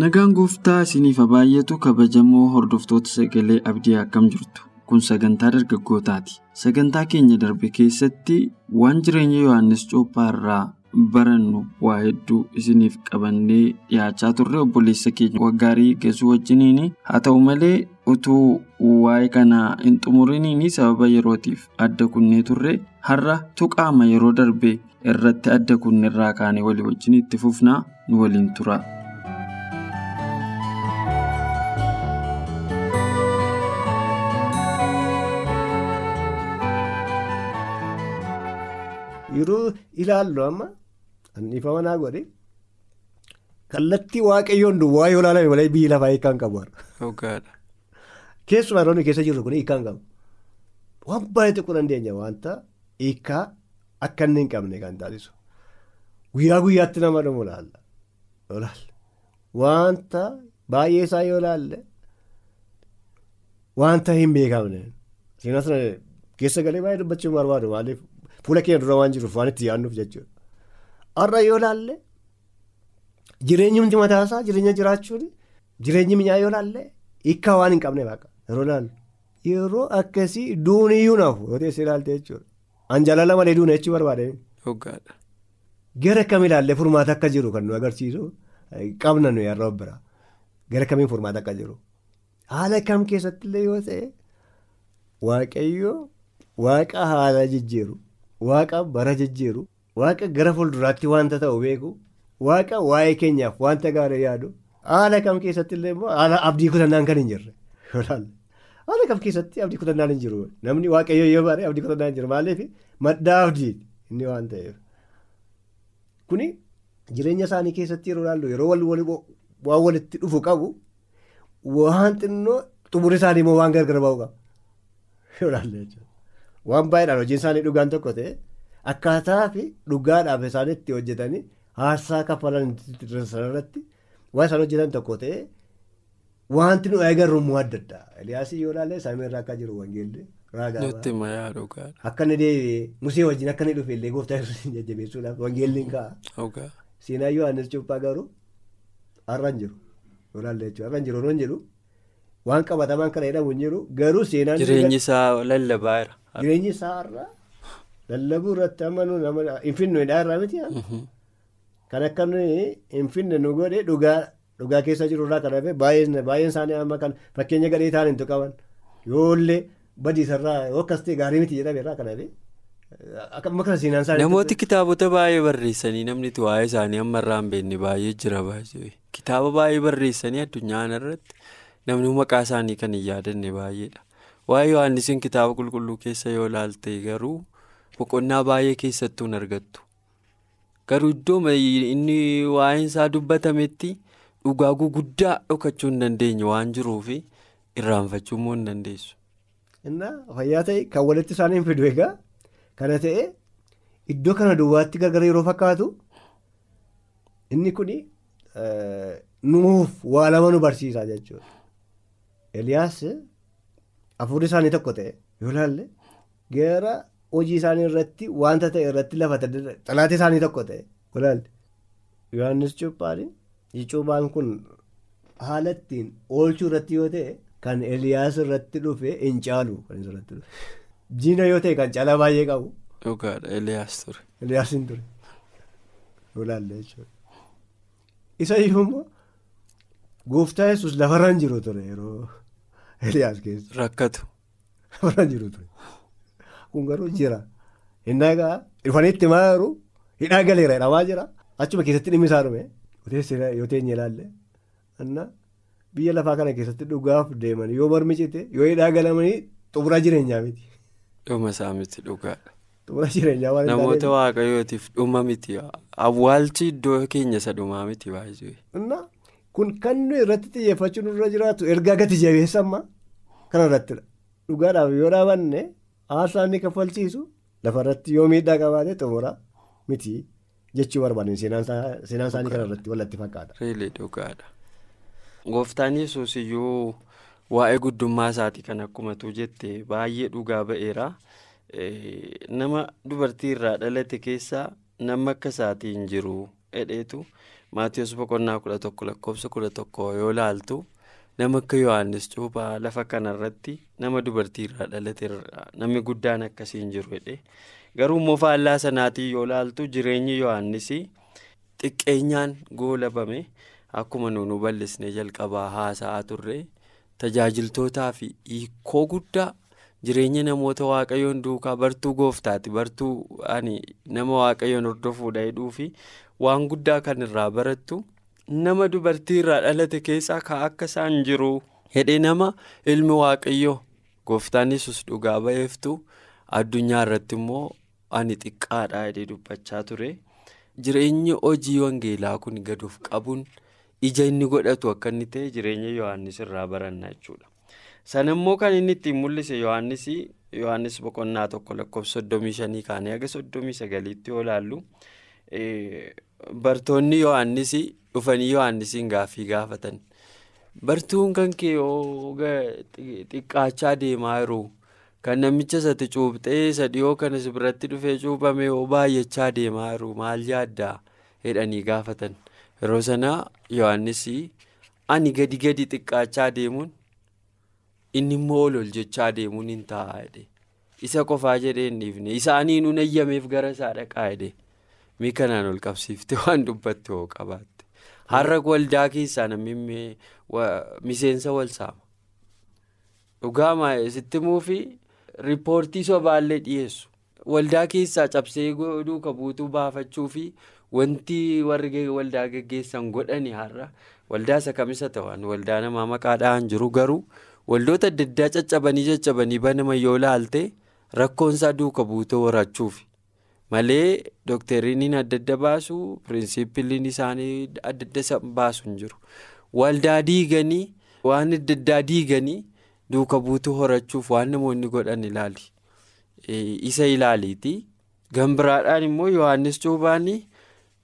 Nagaan gooftaa isiniif baay'atu kabajamoo hordoftoota sagalee abdii akkam jirtu kun sagantaa dargaggootaati. Sagantaa keenya darbe keessatti waan jireenya Yohaannis Cuuphaa irraa barannu waa hedduu isiniif qabannee dhiyaachaa turre obboleessa keenya waggaarii geessuu wajjiniin haa ta'u malee utuu waa'ee kanaa hin xumuriniin sababa yerootiif adda kunnee turre har'a tuqaama yeroo darbe irratti adda kunne irraa kaanee walii wajjin itti fufnaa nu waliin tura. Yeroo ilaallu amma anniifama naa godhe kallattii waaqayyoon duwwaa yoo ilaalame malee biyyi lafaa hiikaan qabu. Keessumaa yeroo keessa jirru kun hiikaan qabu. Waan baay'ee xiqqoo dandeenya wanta hiikaa akka inni hin qabne kan taasisu. Guyyaa guyyaatti nama dhumu ilaalla. Wanta baay'ee isaa yoo ilaalle wanta hin beekamne. Keessa galee baay'ee dubbachuu barbaadu maaliif fuula keenya dura waan jiruuf waan itti yaadnuuf jechuudha. Har'a yoo ilaalle jireenyi mataasaa jireenya jiraachuun jireenyi minyaa yoo ilaalle hiikaa waan hin qabne baqa yeroo ilaallu. Yeroo akkasii duuniyyuu nafu yoo teessee ilaalte jechuudha. Anjaalala malee duuna jechuu barbaade. Gara kam ilaallee furmaata akka jiru kan nu agarsiisu qabna nuyi har'a bira. Gara kamiin furmaata akka jiru. Haala kam keessatti illee yoo ta'e waaqayyoo waaqa haala jijjiiru. Waaqa bara jijjiiru waaqa gara fuulduraatti wanta ta'u beeku waaqa waa'ee keenyaaf wanta gaarii yaadu haala kam keessatti illee immoo haala abdii kutannaan kan hin jirre. Haala kam keessatti abdii kutannaan hin jiru? Namni waaqayyo yoo bare abdii kutannaan hin jiru maaliif maddaa abdii inni waan ta'eef. Kuni jireenya isaanii keessatti yeroo ilaallu yeroo waan walitti dhufu qabu waan xinnoo xumura isaanii immoo waan gargar ba'u qaba. Waan baay'eedhaan hojiin isaanii dhugaan tokko ta'e akkaataa fi dhugaadhaaf isaan itti hojjetanii aarsaa kaffalan irratti waan isaan hojjetan tokko ta'e wanti nu eegarru immoo adda addaa. Eliyaasii yoo ilaalle samii irraa akka jiru wangeelli raagaa akka inni deebi'ee musee wajjin akka inni dhufe illee gooftaa jajjabeessuudhaaf wangeelli hin ka'a. Seenaa Yohaannis Cuuphaa garuu har'a hin jiru. Yoo ilaalle jechuudha har'a hin jiru yoo hin jiru. Waan qabatamaan kana jedhamu hin jiru garuu seenaan. Jireenyi isaa lallabaa jira. Jireenyi isaa irraa lallabuu irratti amanuu nama hin finnu irraa miti. Kan akka hin finne nu godhe dhugaa keessa jiru irraa kan hafe baay'een isaanii amma kan fakkeenya gadhee ta'an hin tuqaban yoollee badiisarraa yoo akkas ta'e gaarii miti jedhame irraa kan hafe. Namooti kitaabota baay'ee barreessanii namni waa'ee isaanii amma irraa hin beekne baay'ee jira baay'ee kitaaba baay'ee barreessanii addunyaa irratti namni maqaa isaanii kan hin yaadanne baay'eedha. Waa'ee Yohaannisiin kitaaba qulqulluu keessa yoo ilaalte garuu boqonnaa baay'ee keessattuu hin argattu. Garuu iddoo inni waa'een isaa dubbatametti dhugaa guguddaa dhokachuu hin dandeenye waan jiruuf irraanfachuu immoo hin dandeessu. Innaa fayyaa ta'e kan walitti isaanii hin fidu egaa kana ta'e iddoo kana duwwaatti gargar yeroo fakkaatu inni kun nuuf waa lama nu barsiisa jechuudha. Eliyaas. Afuurri isaanii tokko ta'e yoo ilaalle gara hojii isaanii irratti wanta ta'e irratti lafa xalaatee isaanii tokko ta'e yoo ilaalle Yohaannis Cuuphaan cuuphaan kun haala ittiin oolchuu irratti yoo ta'e kan Eliyaas irratti dhufe hin caalu. Jiina yoo ta'e kan caalaa baay'ee qabu. Dhugaadha Eliyaas ture. Eliyaas hin ture yoo ilaalle jechuudha. Isa immoo gooftaa yesus lafarra hin jiru ture yeroo. Eliyaas keessa. Rakkatu. Lafarra jiru ture. Kun garuu jira. Innaa egaa dhufanii itti maaru hidhaa galeera jedhamaa jira. Achuma keessatti dhimmi isaa dhume. Yoo teenye ilaalle. Innaa biyya lafaa kana keessatti dhugaaf deeman yoo mormi cite yoo hidhaa galamanii xumura jireenyaa miti. Dhuma isaa miti dhugaadha. xumura jireenyaa waan hin Namoota taaneef. waaqayyootiif dhuma miti. Awwaalchi iddoo keenya isa dhumaa miti baay'ee. Kun kan nuyi irratti xiyyeeffachuu nurra jiraatu ergaa gati jabeessamma kana irrattidha. Dhugaadhaaf yoo dhaabanne aarsaa inni kaffalchiisu lafarratti yoo miidhaa qabaate xumura miti jechuu barbaadan seenaan isaa- seenaan isaanii kana irratti walitti fakkaata. Reelee dhugaadha. Gooftaan yesuus iyyuu waa'ee guddummaa isaatii kan akkumatu jette baay'ee dhugaa ba'eera. Nama dubartii irraa dhalate keessaa nama akka isaatii hin jiru jedheetu Maatiyus boqonnaa kudha tokko lakkoofsa kudha tokko yoo laaltu nama akka Yohaannis cuuphaa lafa kanarratti nama dubartii irraa dhalate irraa namni guddaan akkasii hin jiru jedhe. Garuu immoo faallaa sanaatii yoo laaltu jireenyi Yohaannis xiqqeenyaan goolabame akkuma nuunu bal'isnee jalqabaa haasa'aa turre tajaajiltootaa fi hiikoo guddaa jireenya namoota waaqayyoon duukaa bartuu gooftaati bartuu ani nama waaqayyoon hordofuudha jedhuu fi waan guddaa kan irraa barattu nama dubartii irraa dhalate keessaa ka akka isaan jiru hedhee nama ilmi waaqayyoo gooftaan yesus dhugaa ba'eeftu addunyaa irratti immoo ani xiqqaadha jedhee dubbachaa ture. Jireenyi hojii wangeelaa kun gad of qabuun ija inni godhatu akka inni ta'e jireenya Yohaannis irraa baranna jechuudha. Sana immoo kan inni ittiin mul'ise Yohaannis Yohaannis boqonnaa tokko lakkoofsa soddomii shanii kaanee haga soddomii sagaliitti yoo laallu bartoonni Yohaannis dhufanii Yohaannisiin gaaffii gaafatan. Bartuun kan kee yoo xiqqaachaa deemaa jiru kan namicha sati cuuphtee isa dhiyoo kanas biratti dhufee cuuphame yoo baay'achaa deemaa jiru maal yaaddaa jedhanii gaafatan. Yeroo sana Yohaannis ani gadi gadi xiqqaachaa deemuun inni immoo ol ol jechaa deemuun hin ta'a jedhe. Isa qofaa jedhee hin dhiifne isaanii nun ayyameef gara isaa dhaqaa jedhe. Mii kanaan ol qabsiifte waan dubbatte hoo qabaatte. Har'a waldaa keessaa namni miseensa wal saama. Dhugaa maayee sitti muufi riippoortii sobaallee dhiyeessu. Waldaa keessaa cabsee duuka buutuu baafachuu fi wanti warri waldaa geggeessan godhani har'a waldaa isa kamisa ta'an waldaa namaa maqaadhaan jiru garuu waldoota adda addaa caccabanii caccabanii banaman yoo laalte rakkoonsaa duuka buutoo horachuufi. Malee dookteriiniin adda adda baasu pirinsipiliin isaanii adda adda baasu hin jiru. Waldaa diiganii waan adda addaa diiganii duuka buutuu horachuuf waan namoonni godhan ilaali. Eh, isa ilaaliiti. Gambiraadhaan immoo yohaannis cuuphaanii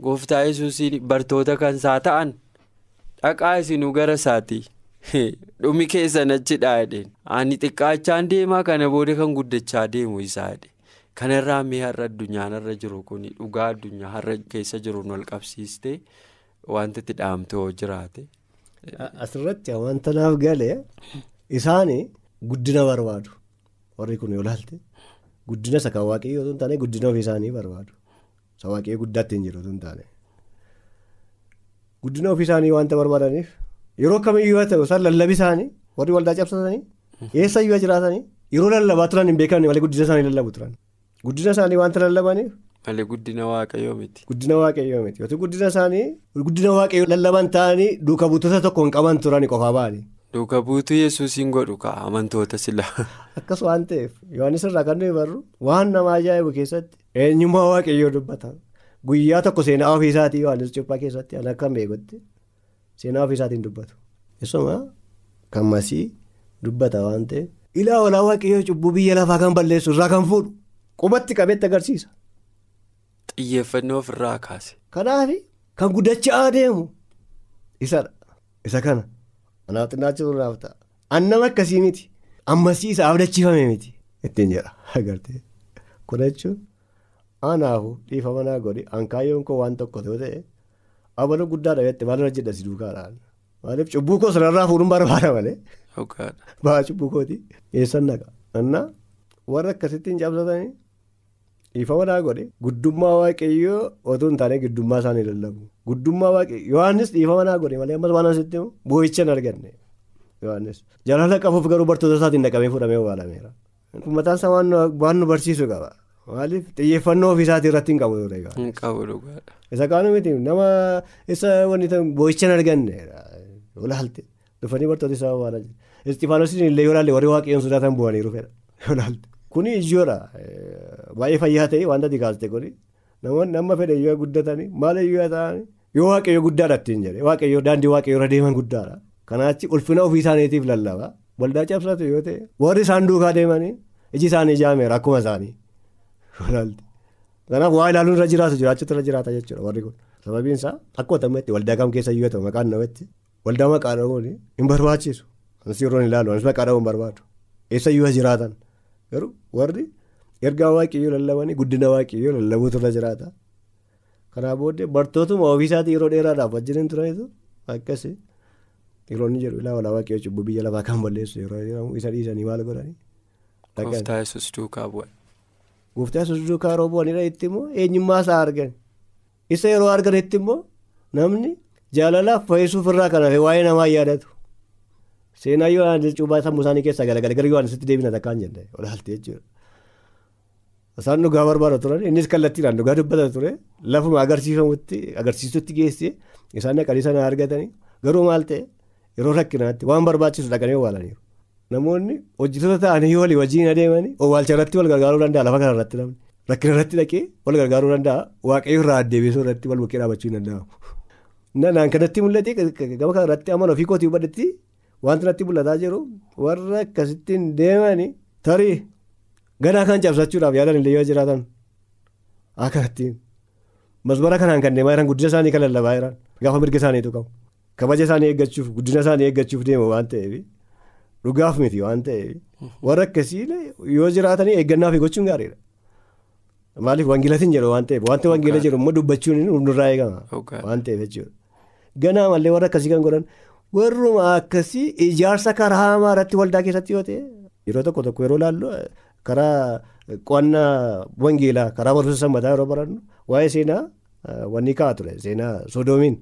gooftaa yesuusiin bartoota kan isaa ta'an dhaqaa isinuu gara isaatii dhumi keessan achidha jedheen ani xiqqaachaan deemaa kana booda kan guddachaa deemu isaa jedhe kanarraa mee har'a addunyaan irra jiru kun dhugaa addunyaa har'a keessa jiruun wal qabsiistee wanti itti dhaamte yoo jiraate. Asirratti wanta naaf galee isaan guddina barbaadu. Warri kun yoo ilaalte guddina isa kan waaqayyoo osoo hin taane guddina ofii isaanii barbaadu. Isa waaqayyoo guddaatti hin jiru osoo hin taane. Guddina ofii isaanii wanta barbaadaniif yeroo kamiyyuu haa ta'u isaan lallabi isaanii warri waldaa cabsatanii eessa iyyuu jiraatanii yeroo lallabaa turan hin beekamne malee guddina isaanii lallabu turan guddina isaanii wanta lallabaniif malee guddina waaqayyoo miti. guddina waaqayyoo miti yoo guddina isaanii guddina waaqayyoo lallaban ta'anii duuka buutota tokko hin qaban turan qofaa ba'anii. Duuka buutuu yesuusiin godhu kaa amantoota silaa. Akkas waan ta'eef Yohaannis irraa kan nuyi barru waan nama ajaa'ibu keessatti eenyummaa waaqayyoo dubbata. Guyyaa tokko seenaa ofii isaatii Yohaannis Cuuphaa keessatti an akka beekutti seenaa ofii isaatiin dubbatu. Isuma kan masii dubbata waan ta'eef ilaa olaa waaqayyoo cubbuu biyya lafaa kan balleessu irraa kan fuudhu qubatti qabeetti agarsiisa. Xiyyeeffannoo ofirraa kaase. Kanaaf kan guddachaa deemu isadha. Isa kana anaaf xinnaachuu naaf ta'a. Annama akkasii miti. Ammasii isa abdachiifame miti. Ittiin jedha agartee. Kun jechuun anaafu dhiifama naa godhi hankaayyoon koo waan tokko yoo ta'e abaluu guddaa dhabeetti maal hojjedha si duukaadhaan. Maaliif cubbuu koo sanarraa fuudhuun barbaada malee. Ba'aa cubbuu kooti eessan naqa. Annaa warra akkasittiin cabsatanii dhiifama naa godhe guddummaa waaqayyoo otoo hin taane guddummaa isaanii lallabu. Guddummaa waaqayyoo Yohaannis dhiifama naa godhe malee ammas waan asitti boo'icha hin arganne. Yohaannis jaalala qabuuf garuu bartoota isaatiin naqamee fudhamee waalameera. Mataan isaa waan nu barsiisu qaba. Maaliif xiyyeeffannoo ofii isaatii irratti hin qabu ture. Hin qabu dhugaadha. Isa kaanu miti nama isa wanti boo'icha hin arganne olaalte dhufanii bartoota isaa waalaa jiru. Isxifaanosiin illee yoo ilaalle warri waaqayyoon sodaatan bu'aniiru fedha olaalte. Kuni ijoodha. Baay'ee fayyaa ta'e wanta dikaaste kuni namoonni amma fedhe yoo guddatanii maal yoo ta'anii yoo waaqayyo guddaadha ittiin jedhe waaqayyo daandii waaqayyo irra deeman guddaadha. Kanaachi ulfina ofii isaaniitiif lallaba. Waldaa cabsatu yoo ta'e warri isaan duukaa deemanii iji isaanii jaameera akkuma isaanii. Kanaaf waa ilaaluun irra jiraatu jiraachuutu irra jiraata jechuudha warri kun. Sababiin isaa akkuma tamatti waldaa kam keessa yoo ta'u maqaan namatti waldaa maqaa dhabuun hin barbaachisu. Anis yeroo ilaalu anis maqaa dhabuun barbaadu. Eessa jiraatan garuu warri ergaa waaqayyoo lallabanii guddina waaqayyoo lallabuutu irra jiraata. Kanaa booddee bartootuma ofiisaatii yeroo dheeraadhaaf wajjin turanitu akkasii yeroo inni jedhu ilaa walaa waaqayyoo cubbuu biyya lafaa kan balleessu yeroo isa dhiisanii maal godhanii. Gooftaa yesus duukaa bu'an. Gooftaa yesus duukaa yeroo bu'anidha itti immoo eenyummaa isaa argan. Isa yeroo arganitti immoo namni jaalalaaf fayyisuuf irraa kan hafe waa'ee namaa yaadatu. Seenaa yoo cuubaa sammuu isaanii keessaa galagalee gara Yohaanisitti deebina takkaan jenne olaaltee jechuudha. Isaan dhugaa barbaada turan innis kallattiidhaan dhugaa dubbata ture lafuma agarsiifamutti agarsiisutti geessee isaan dhaqanii sana argatanii garuu maal ta'e yeroo rakkinaatti waan barbaachisu dhaqanii owwaalaniiru. Namoonni hojjetoota ta'anii walii wajjin adeemanii owwaalcha irratti wal gargaaruu danda'a lafa kana irratti namni rakkina irratti dhaqee wal gargaaruu danda'a waaqayyo irraa addeebisuu irratti wal bukkee dhaabachuu hin danda'amu. Naan kanatti mul'ate gama kana irratti amma ofii kootii hubadhetti wanti natti mul'ataa jiru warra akkasittiin deemanii tarii ganaa kan cabsachuudhaaf yaadan illee yoo jiraatan akkaattiin masmara kanaan kan deemaa jiran guddina isaanii kan lallabaa jiran gaafa mirga isaaniitu qabu kabaja isaanii eeggachuuf guddina isaanii eeggachuuf deemu waan ta'eef dhugaaf miti waan ta'eef warra akkasii yoo jiraatanii eeggannaa fi gochuun gaariidha. Maaliif wangeelatiin jedhu waan ta'eef wanti wangeela jedhu immoo dubbachuun nurraa eegama waan ta'eef jechuudha. Ganaa mallee warra akkasii kan godhan warruma akkasii ijaarsa karaa hamaa irratti waldaa keessatti yoo ta'e yeroo tokko tokko yeroo laallu karaa qo'annaa wangeelaa karaa barumsa sammataa yeroo barannu waa'ee seenaa wanni kaa'aa ture seenaa sodoomiin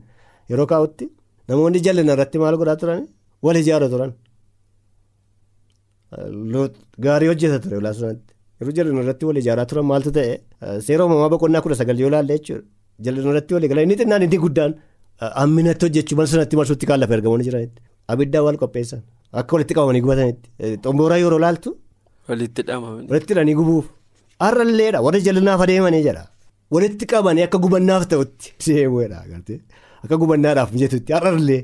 yeroo kaa'utti namoonni jallina irratti maal godhaa turan wal ijaara turan. Gaarii hojjeta ture olaansumaatti yeroo jallina irratti wal ijaaraa turan maaltu ta'e seera uumamaa boqonnaa kudha sagal yoo laalle jechuudha jallina irratti wal eegala inni xinnaan inni guddaan hamminatti hojjechuu mana sanatti marsuutti kan lafa ergamoonni jiranitti abiddaan wal qopheessan akka walitti qabamanii gubatanitti xombooraa yeroo laaltu. Walitti dhamamanii. Walitti hidhanii gubuuf har'alleedha warra jalinaaf adeemanii jedha walitti qabanii akka gubannaaf ta'utti deemuudha agartee akka gubannaadhaaf mijatutti har'allee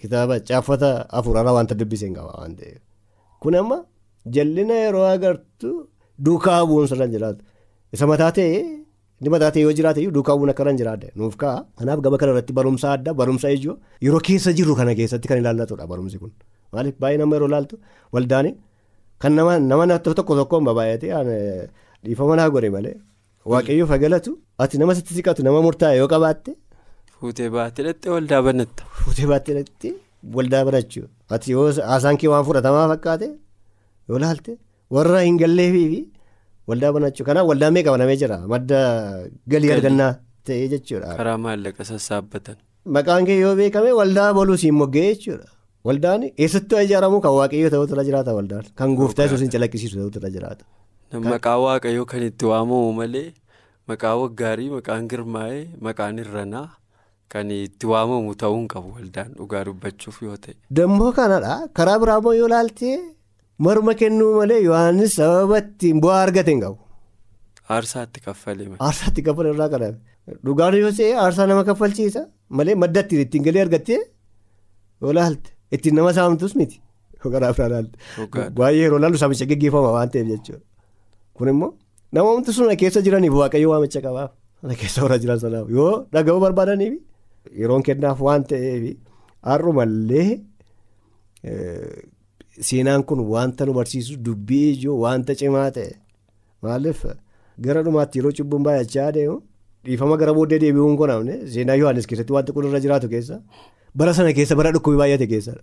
kitaaba caaffata afuuraa wanta dubbiseen qaba waan ta'eef kun amma jallina yeroo agartu duukaa bu'uun sirra jiraatu isa mataa ta'e inni mataa ta'e yoo jiraate iyyuu duukaa bu'uun akka irra jiraate nuuf ka'a kanaaf gaba kana irratti barumsa addaa barumsa ijoo yeroo keessa jirru kana keessatti kan ilaallatudha barumsi kun maaliif baay'ee nama yeroo ilaaltu waldaanii. Kan nama nama tokko tokkoon baay'atee dhiifama naa godhe malee waaqayyoof galatu ati nama sitti siqatu nama murtaa'e yoo qabaatte. Fuutee baattee dhattee waldaa banatta. Fuutee baattee dhattee waldaa banachuu ati yoo haasaan kee waan fudhatamaa fakkaate yoo laalte warra hin galleefii fi waldaa banachuu kanaaf waldaa meeqa banamee jira madda galii argannaa ta'ee jechuudha. Karaa maallaqa sassaabbatan. Maqaan kee yoo beekame waldaa boluu siin moggee jechuudha. Waldaan eessattuu ijaaramuu kan waaqayyoo ta'utu irra jiraata waldaan kan gooftaa yesuus hin calaqqisiisu ta'utu irra jiraata. Maqaa waaqayyoo kan itti waamamu malee maqaa waggaarii maqaan girmaa'ee maqaan irranaa kan itti waamamu ta'uu hin qabu waldaan dhugaa dubbachuuf yoo ta'e. Dammoo kanadha karaa biraa immoo yoo ilaaltee morma kennuu malee yohaannis sababa ittiin bu'aa argate hin qabu. Aarsaatti kaffalee. Aarsaatti kaffalee irraa kadhame dhugaan yoo ta'e aarsaa nama kaffalchiisa malee madda ittiin galii argattee yoo ilaalte. Ittiin nama saamtus miti baay'ee yeroo ilaallu saamicha gaggeeffama waan ta'eef jechuudha kun immoo namoonni sun keessa jiraniif waaqayyo waamicha qabaaf keessa warra jiran sanaaf yoo dhaga'uu barbaadaniif yeroon kennaaf waan ta'eef har'umallee seenaan kun wanta nu barsiisu dubbii ijoo wanta cimaa ta'e maaliif gara dhumaatti yeroo cubbuun baay'achaa adeemu dhiifama gara booddee deebi'uun kun amne seenaa yohaannis keessatti wanta kun irra jiraatu keessa. bara sana keessa bara dhukkubii baay'ate keessadha.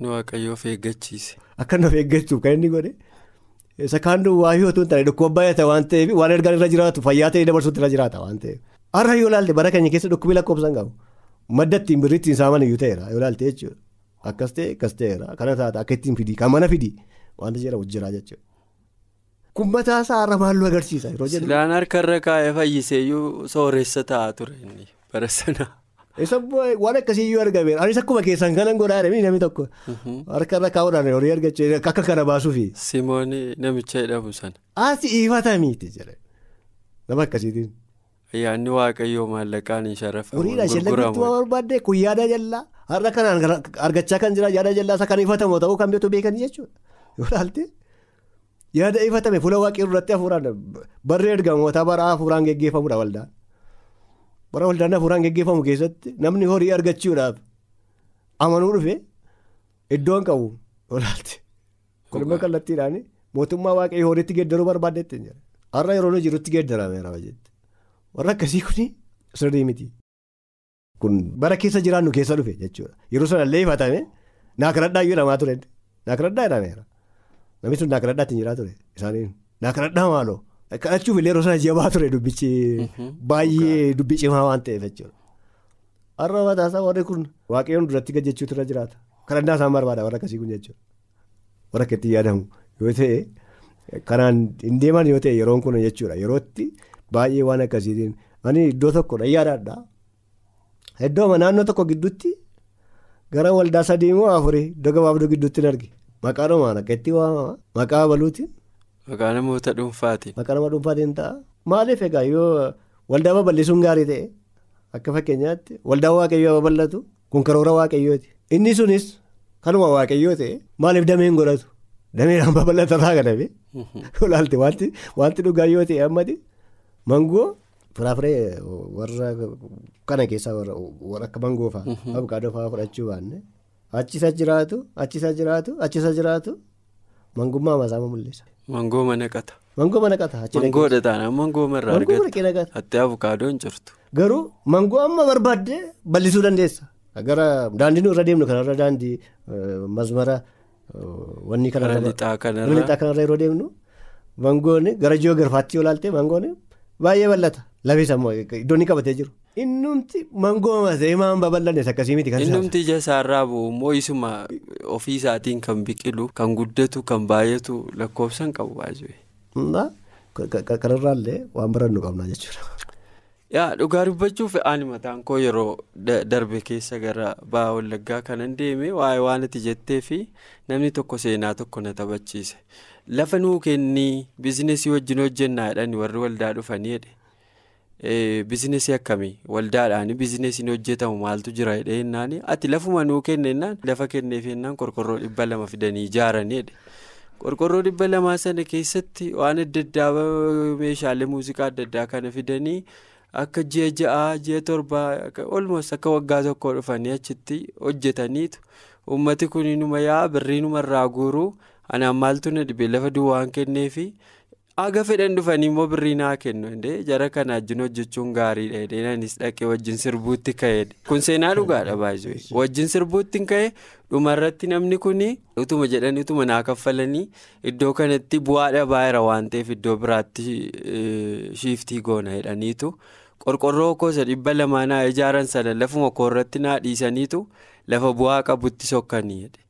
Nu waaqayyoof eeggachiise. Akka nuuf eeggachuuf kan inni godhe isa kaan waa yoo ta'u taane dhukkuba baay'ata waan ta'eef waan ergaan irra jiraatu fayyaa ta'ee dabarsuutti irra jiraata waan ta'eef. Har'a yoo ilaalte bara keenya keessa dhukkubii lakkoofsan qabu madda ittiin birrii ittiin saaman iyyuu ta'eera yoo ilaalte jechuudha akkas ta'e akkas ta'eera kana taata akka ittiin fidii kan mana fidii wanta jedhamu jira jechuudha. Kun mataa isaa har'a maalluu agarsiisa yeroo jedhu. Silaan harkarra kaa'ee fayyiseeyyuu sooressa taa'aa ture inni bara sana. Isa waan akkasii iyyuu argameera. Anis akkuma keessan kanan godhaa jedhanii namni tokko harka irra kaa'uudhaan horii argachuu akka kana baasuufi. Simoon namicha jedhamu sana. Asi ifatamiiti jedhe nama akkasiitiin. Ayyaanni waaqayyoo maallaqaan hin sharafamu. Horiidha har'a kanaan argachaa kan jira yaada jallaa isa kan ifatamu ta'uu kan beektu beekanii jechuudha. Yoo ilaalte yaada ifatame fuula waaqii irratti hafuuraan barree ergamootaa bara hafuuraan geggeeffamudha waldaan. Bara waldaan hafuuraan geggeeffamu keessatti namni horii argachuudhaaf amanuu dhufe iddoon qabu yoo ilaalte. Immoo kallattiidhaan mootummaa waaqayyoo horiitti geeddaruu jira. Har'a yeroo jirutti geeddarameera warra akkasii kun sirrii miti. Kun bara keessa jiraannu keessa dhufe jechuudha. Yeroo sanallee ifatame naakaradhaa iyyuu jedhamaa ture. Naakaradhaa jedhameera. Namni sun naakaradhaatti hin jiraa ture. Isaaniin naakaradhaa maaloo kadhachuuf illee yeroo sana jabaa ture dubbichi baay'ee dubbii cimaa waan ta'eef jechuudha. Har'a mataasaa warri kun waaqayyoon duratti gajjachuutu irra jiraata. Kadhannaa isaan barbaada warra akkasii kun jechuudha. Warra akka itti yaadamu yoo ta'e kanaan hin deeman yoo ta'e yeroon kun jechuudha. Yerootti. Baay'ee waan akkasiitiin ani iddoo tokkodha yaadaadha. Iddoo naannoo tokko gidduutti gara waldaa sadii moo afurii iddoo gabaabduu gidduutti arge maqaan homaan akka itti waamama maqaa baluuti. Maqaa namoota dhuunfaati. Maqaa nama dhuunfaatiin ta'a. Maaliif egaa yoo waldaa babal'isuun gaarii ta'e akka fakkeenyaatti waldaa waaqayyoo babal'atu kun karoora waaqayyooti. Inni sunis kanuma waaqayyoo ta'e maaliif dameen godhatu dameedhaan babal'atarraa kadhame. Olaalte wanti dhugaa yoo ta'e ammati. Mangoo firaafiree warra kana keessaa warra akka mangoo fa'aa abukaadoo fa'aa fudhachuu baanne achisa jiraatu achisa jiraatu achisa jiraatu mangummaa masaama mul'isa. Mangoo mana qata. Mangoo mana qata. Mangoodha taanaan mangoo marraa argata. Hattee abukaadoon jirtu. Garuu mangoo amma barbaadde bal'isuu dandeessa. Gara daandii irra deemnu kanarra daandii masmara wanni kanarra. Lixaa kanarra yeroo deemnu mangoon gara ji'oogirfaatti yoo ilaalte mangoon. Baay'ee bal'ata lafis ammoo iddoo inni qabatee jiru. Innumti mangoo masee maan babal'annes akkasii miti kan Innumti ija isaarraa immoo isuma ofii isaatiin kan biqilu kan guddatu kan baay'atu lakkoofsan qabu baay'ee. Kanarraallee waan barannu qabna jechuudha. Yaa dhugaa dubbachuuf ani mataan koo yeroo darbe keessa gara ba'a wallaggaa kanan deeme waa'ee waan ati jettee fi namni tokko seenaa tokko na taphachiise. Lafa nuu kennii bizinesii wajjin hojjennaa jedhani warri waldaa dhufanii jedhe. Bizinesii akkamii waldaadhaan bizinesiin hojjetamu maaltu jira jedhee jennaan ati lafuma nuu kennennaan lafa kenneef jennaan qorqorroo dhibba lama fidanii ijaaranii jedhe. Qorqorroo dhibba lamaa sana keessatti waan adda addaa meeshaalee muuziqaa adda addaa kana fidanii akka ji'a ja'aa ji'a torbaa olmoos akka waggaa tokkoo dhufanii achitti hojjetaniitu uummati kun numa yaa birrii numarraa guuruu. Anaan maaltu na dhibee lafa duwwaan kenneefi haga fedhan dhufanii immoo birrii naa kennu jara kana wajjin hojjechuun gaariidha jedhee anis dhaqee wajjin sirbuutti ka'eedha. Kun seenaa dhugaadha baay'ee wajjin sirbuutti ka'e dhumarratti namni kun utuma jedhanii utuma naa kaffalanii iddoo kanatti bu'aa dhabaa waan ta'eef iddoo biraatti shiiftii goona jedhaniitu qorqorroo koosa dhibba lamaa naa ijaaran sana lafuma koorratti naa dhiisaniitu lafa bu'aa qabutti sokkanii jedhe.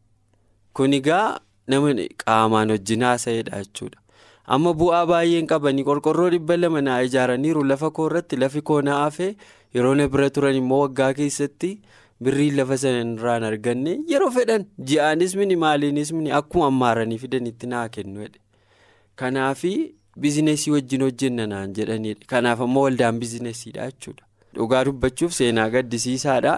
Kun egaa. nama qaamaan wajjin haasa'edha jechuudha amma bu'aa baay'een qabanii qorqorroo dhibba lama naa ijaaraniiru lafa koorratti lafi koo na hafe yeroo na bira turan immoo waggaa keessatti birriin lafa sana irraan arganne yeroo fedhan ji'aanis mini maaliinis mini akkuma ammaaranii fidanitti naa kennu kanaafi bizinesii wajjin hojjenna naan jedhanidha kanaaf ammoo waldaan bizinesiidha jechuudha. Dhugaa dubbachuuf seenaa gaddisiisaadha.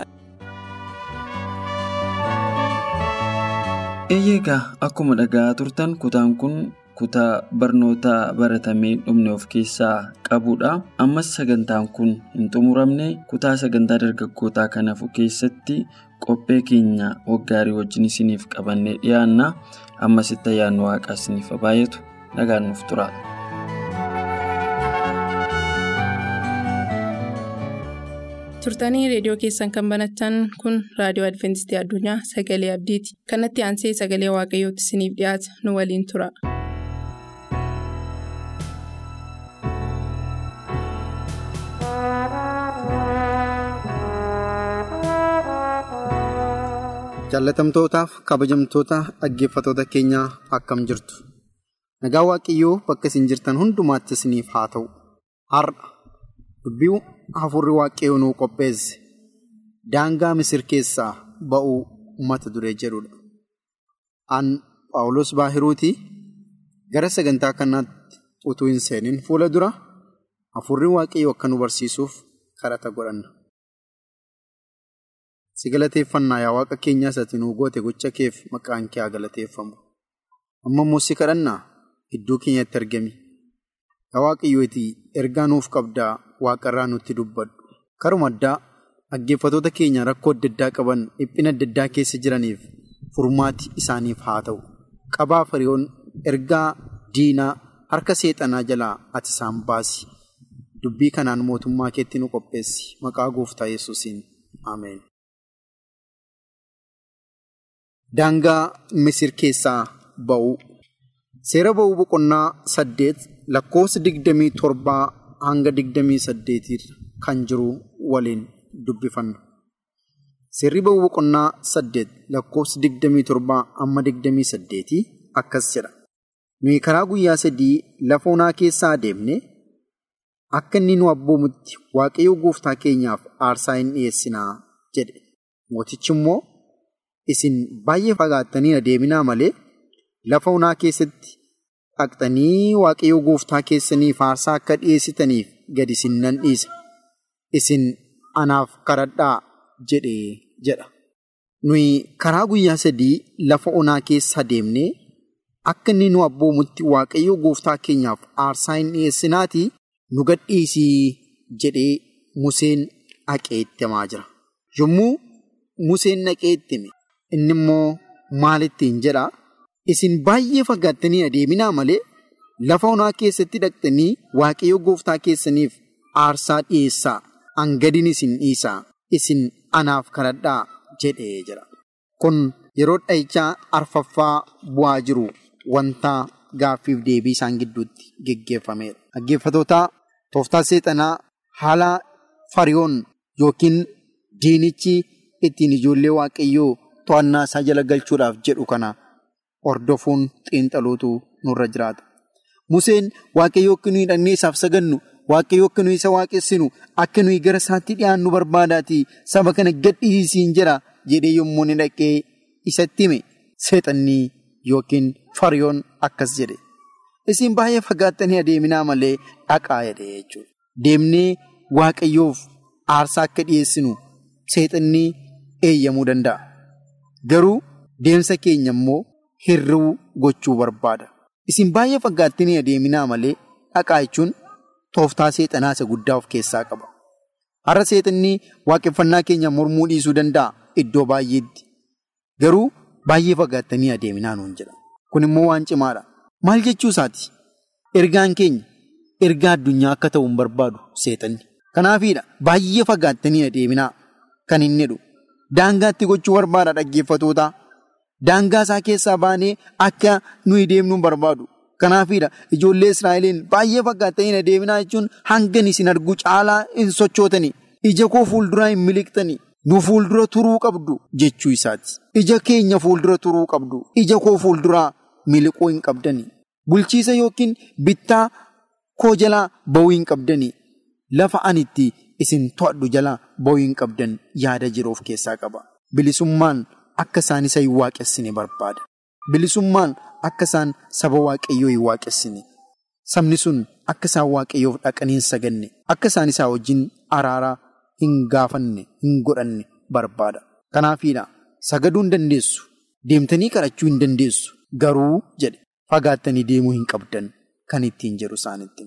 eeyyeegaa akkuma dhaga'aa turtan kutaan kun kutaa barnoota baratamee dhumne of keessaa qabudha ammas sagantaan kun hin xumuramne kutaa sagantaa dargaggootaa kanaaf keessatti qophee keenya waggaarii wajjin isiniif qabannee dhiyaanna ammasitti ayyaanni waaqaa isiniif baay'atu nagaan nuuf tura. turtanii reediyoo keessan kan banatan kun raadiyoo adventistii addunyaa sagalee abdiiti kanatti aansee sagalee waaqayyootti isiniif dhiyaata nu waliin tura. Jaallatamtootaaf kabajamtoota dhaggeeffatoota keenyaa akkam jirtu nagaa waaqayyoo bakka isin jirtan hundumaatti isiniif haa ta'u har'a dubbii hafuurri waaqayyoo nuu qopheesse daangaa misir keessaa ba'uu mata duree jedhudha. An Paawulos Baahiruuti gara sagantaa kanaatti utuu hin seenin fuula dura hafuurri waaqayyoo akka nu barsiisuuf kadhata godhanna. Si galateeffannaa yaa waaqa keenyaa ati nuu goote gocha keef maqaan kee haa galateeffamu. Amma immoo si kadhannaa iddoo keenyatti argami. Yaa waaqayyooti ergaa nuuf qabdaa waaqarraa nutti dubbadhu. Karuma addaa dhaggeeffatoota keenya rakkoo adda addaa qaban dhiphina adda addaa keessa jiraniif furmaati isaaniif haa ta'u. Qabaa firiyoon ergaa diinaa harka seexanaa jalaa ati isaan baasi. Dubbii kanaan mootummaa keetti nu qopheessi. Maqaa gooftaa yesuusiin Ameen. Daangaa Misir keessaa ba'uu. Seera ba'uu boqonnaa saddeet lakkoofsa digdamii torbaa hanga digdamii saddeetii kan jiru waliin dubbifanna. Seerri ba'uu boqonnaa saddeet lakkoofsa digdamii torbaa hamma digdamii saddeetii akkas jedha. Nuyi karaa guyyaa sadii lafa onaa keessaa adeemne akka inni nu abboomutti waaqayyo gooftaa keenyaaf aarsaa hin dhiyeessinaa jedhe. Mootichi immoo isin baay'ee fagaattanii adeeminaa malee lafa onaa keessatti dhaqxanii waaqayyo gooftaa keessaniif aarsaa akka dhiyeessitaniif gadi isin nan dhiisa. Isin anaaf kadhadhaa jedhee jedha. Nuyi karaa guyyaa sadii lafa onaa keessa adeemnee akka inni nu abboomutti waaqayyo gooftaa keenyaaf aarsaa hin dhiyeessinaatii nu gadhiisii jedhee Museen dhaqee itti jira. Yommuu Museen dhaqee itti inni immoo maalittiin jedhaa? Isin baay'ee fagaattanii adeeminaa malee lafa onaa keessatti dhaqxanii waaqayyo gooftaa keessaniif aarsaa dhiyeessaa hangadin isin dhiisaa isin anaaf kadhadhaa jedhee jira. Kun yeroo dhahichaa arfaffaa bu'aa jiru wanta gaaffiif deebii isaan gidduutti geggeeffameedha. Dhaggeeffatootaa tooftaa seexanaa haala fariyoon yookiin diinichi ittiin ijoollee waaqayyoo to'annaa isaa jala galchuudhaaf jedhu kana hordofuun xiinxaluutu nurra jiraata. Museen waaqayyoo akka nuyi dhaqnee isaaf sagannu waaqayyoo akka nuyi isa waaqessinu akka nuyi gara isaatti dhiyaannu barbaadaatii saba kana gadhiisiin jira jedhee yommuu inni dhaqee isatti hime seexannii yookiin fariyoon akkas jedhe. Isin baay'ee fagaattanii adeeminaa malee dhaqaa jedhe jechuudha. Deemnee waaqayyoof aarsaa akka dhiyeessinu seexannii eeyyamuu danda'a. Garuu deemsa keenya immoo hir'uu gochuu barbaada. Isin baay'ee fagaattanii adeeminaa malee dhaqaa jechuun tooftaa seexanaa isa guddaa of keessaa qaba. Har'a seexannii waaqeffannaa keenya mormuu dhiisuu danda'a iddoo baay'eetti. Garuu baay'ee fagaattanii adeeminaa nuun jedha. Kun immoo waan cimaadha. Maal jechuu isaati? Ergaan keenya ergaa addunyaa akka ta'u hin barbaadu seexanni. Kanaafiidha baay'ee fagaattanii adeeminaa kan inni jedhu. Daangaatti gochuu barbaada dhaggeeffatootaa. Daangaa isaa keessaa baanee akka nuyi deemnu hin barbaadu. Kanaafiidha ijoollee Israa'eliin baay'ee fagaattanii adeeminaa jechuun hangan isin argu caalaa hin sochootanii. Ija koo fuulduraa hin miliqxanii. Nu fuuldura turuu qabdu jechuu isaati. Ija keenya fuuldura turuu qabdu. Ija koo fuulduraa miliquu hin qabdanii. Bulchiisa yookiin bittaa koo jalaa ba'uu hin qabdanii. Lafa anitti isin to'adhu jalaa hin qabdan yaada jiru of keessaa qaba. Bilisummaan akka isaan isa hin waaqessine barbaada. Bilisummaan akka isaan saba waaqayyoo hin waaqessine. Sabni sun akka isaan waaqayyoof dhaqanii hin saganne. Akka isaan isaa wajjin araaraa hin gaafanne hin godhanne barbaada. Kanaafiidha sagaduu hin dandeessu. Deemtanii kadhachuu hin dandeessu. Garuu jedhe fagaattanii deemuu hin qabdan kan ittiin jedhu isaanitti.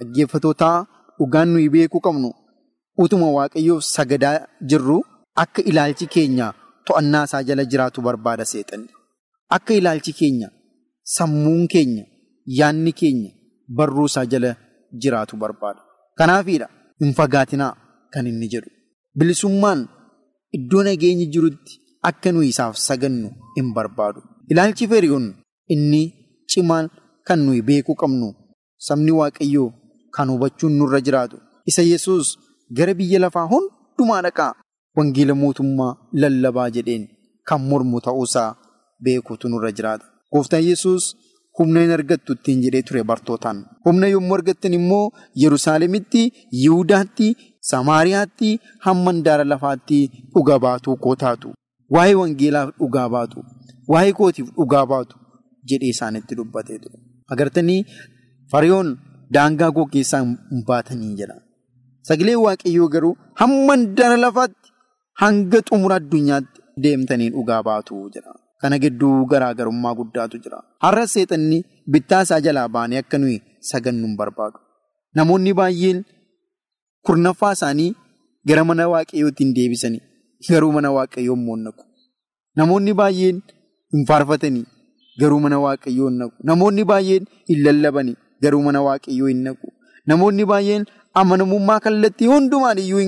Dhaggeeffatootaa dhugaan nuyi beekuu qabnu utuma waaqayyoof sagadaa jirru akka ilaalchi keenya to'annaa isaa jala jiraatu barbaada seexanni. Akka ilaalchi keenya sammuun keenya yaanni keenya barruu isaa jala jiraatu barbaada. Kanaafiidha hin fagaatinaa kan inni jedhu. Bilisummaan iddoo nageenyi jirutti akka nuyi isaaf sagannu hin barbaadu. Ilaalchi feriyoon inni cimaan kan nuyi beekuu qabnu sabni waaqayyoo kan hubachuun nurra jiraatu. Isa Yesuus gara biyya lafaa hundumaa dhaqaa wangeela mootummaa lallabaa jedheen kan mormu ta'uusaa beekuutu nurra jiraata. Gooftaan Yesuus humna hin argattu ittiin jedhee ture bartootaan. Humna yommuu argattan immoo Yerusaalemitti, Yihudaatti, Samaariyaatti hamma handaara lafaatti dhugaa baatuu koo taatu. Waa'ee wangeelaaf dhugaa baatu. Waa'ee kootiif dhugaa baatu jedhee isaanitti dubbatee ture. Agartanii fariyoon daangaa koo keessaa hin baatanii jedha. Sagaleen waaqayyoo garuu hamma handaara lafaatti hanga xumura addunyaatti deemtanii dhugaa baatu jedha. Kana gidduu garaagarummaa guddaatu jira. Har'a seexanni bittaa isaa jalaa baanee akka nuyi sagannu hin barbaadu. Namoonni baay'een kurnaffaa isaanii gara mana waaqayyootti hin deebisanii garuu mana waaqayyoo immoo hin naqu. Namoonni baay'een hin faarfatanii garuu mana waaqayyoo hin naqu. Namoonni baay'een hin lallabanii garuu mana waaqayyoo hin naqu. Namoonni baay'een amanamummaa kallattii hundumaan iyyuu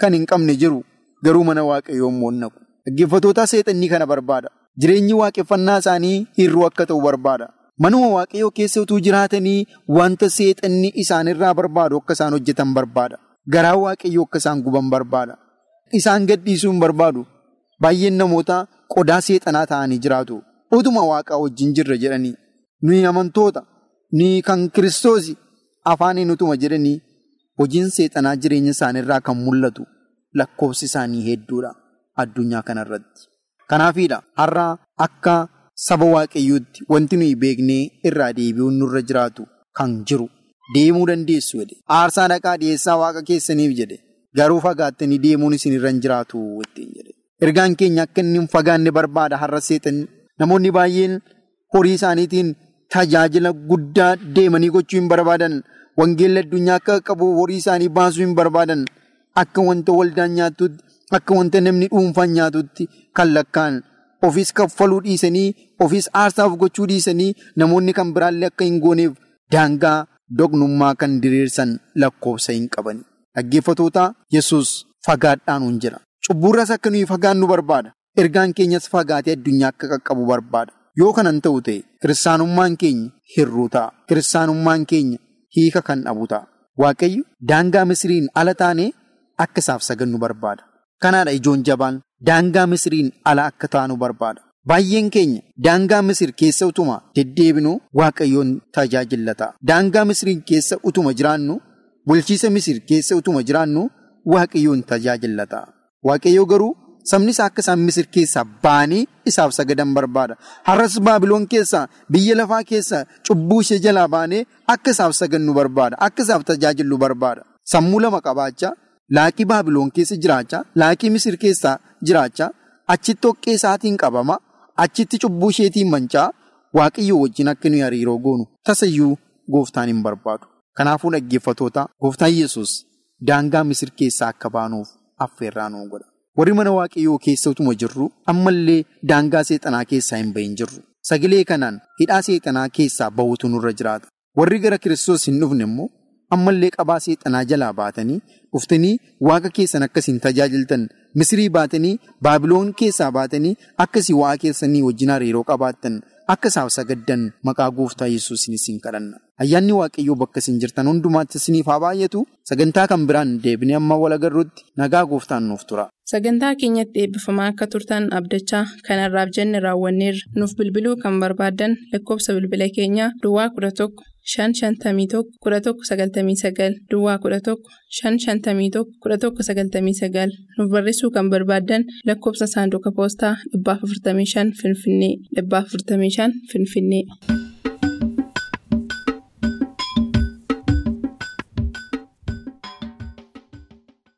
kan hin qabne jiru garuu mana waaqayyoo immoo hin naqu. Dhaggeeffattoota seexannii kana barbaada. Jireenyi waaqeffannaa isaanii hir'uu akka ta'u barbaada. Manuma waaqayyoo keessa utuu jiraatanii wanta seexanni isaanirraa barbaadu akka isaan hojjetan barbaada. Garaa waaqayyoo akka isaan guban barbaada. Isaan gadhiisuu hin barbaadu. Baay'een namoota qodaa seexanaa ta'anii jiraatu. Utuma waaqaa wajjin jirra jedhanii. Nuyi amantoota. Nuyi kan kiristoos afaaniin utuma jedhanii hojiin seexanaa jireenya isaaniirraa kan mul'atu lakkoofsi isaanii hedduudha addunyaa kanarratti. Kanaafiidha har'a akka saba waaqayyootti wanti nuyi beeknee irraa deebi'uun nurra jiraatu kan jiru deemuu dandeessu jedhe. Aarsaa dhaqaa dhiyeessaa waaqa keessaniif jedhe. Garuu fagaattanii deemuun isinirra hin jiraatu ittiin jedhe. Ergaan keenya akka inni hin fagaanne barbaada har'a seexanni. Namoonni baay'een horii isaaniitiin tajaajila guddaa deemanii gochuu hin barbaadan. Wangeelli addunyaa akka qabu horii isaanii baasuu hin barbaadan. Akka wanta waldaan nyaatutti, akka wanta namni dhuunfaan nyaatutti kan lakkaan ofiis kaffaluu dhiisanii, ofiis aarsaaf gochuu dhiisanii namoonni kan biraallee akka hin gooneef daangaa doqnummaa kan diriirsan lakkoofsa hin qabani. Dhaggeeffatoota Yesuus fagaadhaan hin jira. Cubburras akka nuyi fagaannu barbaada. Ergaan keenyas fagaatee addunyaa akka qaqqabu barbaada. Yoo kanan ta'u ta'e kiristaanummaan keenya hir'uu ta'a. Kiristaanummaan keenya hiika kan dhabu ta'a. Waaqayyo daangaa Misiriin ala taanee akka isaaf sagannu barbaada. Kanaadha ijoon jabaan daangaa Misiriin ala akka taanu barbaada. Baay'een keenya daangaa Misir keessa utuma deddeebinu Waaqayyoon tajaajillata. Daangaa Misiriin keessa utuma jiraannu bulchiisa Misir keessa utuma jiraannu Waaqayyoon tajaajillata. Waaqayyoo garuu sabni isaa akka isaan Misir keessaa baanii isaaf sagadan barbaada. Har'as Baabiloon keessaa biyya lafaa keessaa cubbuu ishee jalaa baanee akka isaaf sagannu barbaada. Akka isaaf tajaajilu barbaada. Sammuu lama qabaachaa laaqii Baabiloon keessa jiraachaa laaqii Misir keessaa jiraachaa achitti dhoqqee isaatiin qabama. Achitti cubbuu isheetiin mancaa waaqayyoo wajjin akka nuyi hariiroo goonu tasayyuu gooftaan hin barbaadu. Kanaafuu dhaggeeffatoota gooftaan Yesuus daangaa Misir keessaa akka baanuuf affeerraa nuu godha. Warri mana waaqayyoo keessa utuma jirru ammallee daangaa seexanaa keessaa hin bahin jirru. Sagalee kanaan hidhaa seexanaa keessaa bahutu nurra jiraata. Warri gara Kiristoos hin dhufne immoo ammallee qabaa seexanaa jalaa baatanii dhuftanii waaqa keessan akkasiin tajaajiltan Misirii baatanii Baabiloon keessaa baatanii akkasii waaqa keessanii wajjin hariiroo qabaattan akka isaaf sagaddan maqaa gooftaa Yesuusin isin kadhanna. Ayyaanni Waaqayyoo bakka isin jirtan hundumaatti isiniif haa baay'atu sagantaa kan biraan deebinee amma wal agarruutti nagaa gooftaan nuuf tura. Sagantaa keenyatti eebbifamaa akka turtan abdachaa kanarraaf jenne raawwanneerra nuuf bilbiluu kan barbaaddan lakkoofsa bilbila keenyaa Duwwaa 11 551 1199 Duwwaa 11 551 1199 nuuf barreessuu kan barbaaddan lakkoofsa saanduqa poostaa 455 Finfinnee 455 Finfinnee.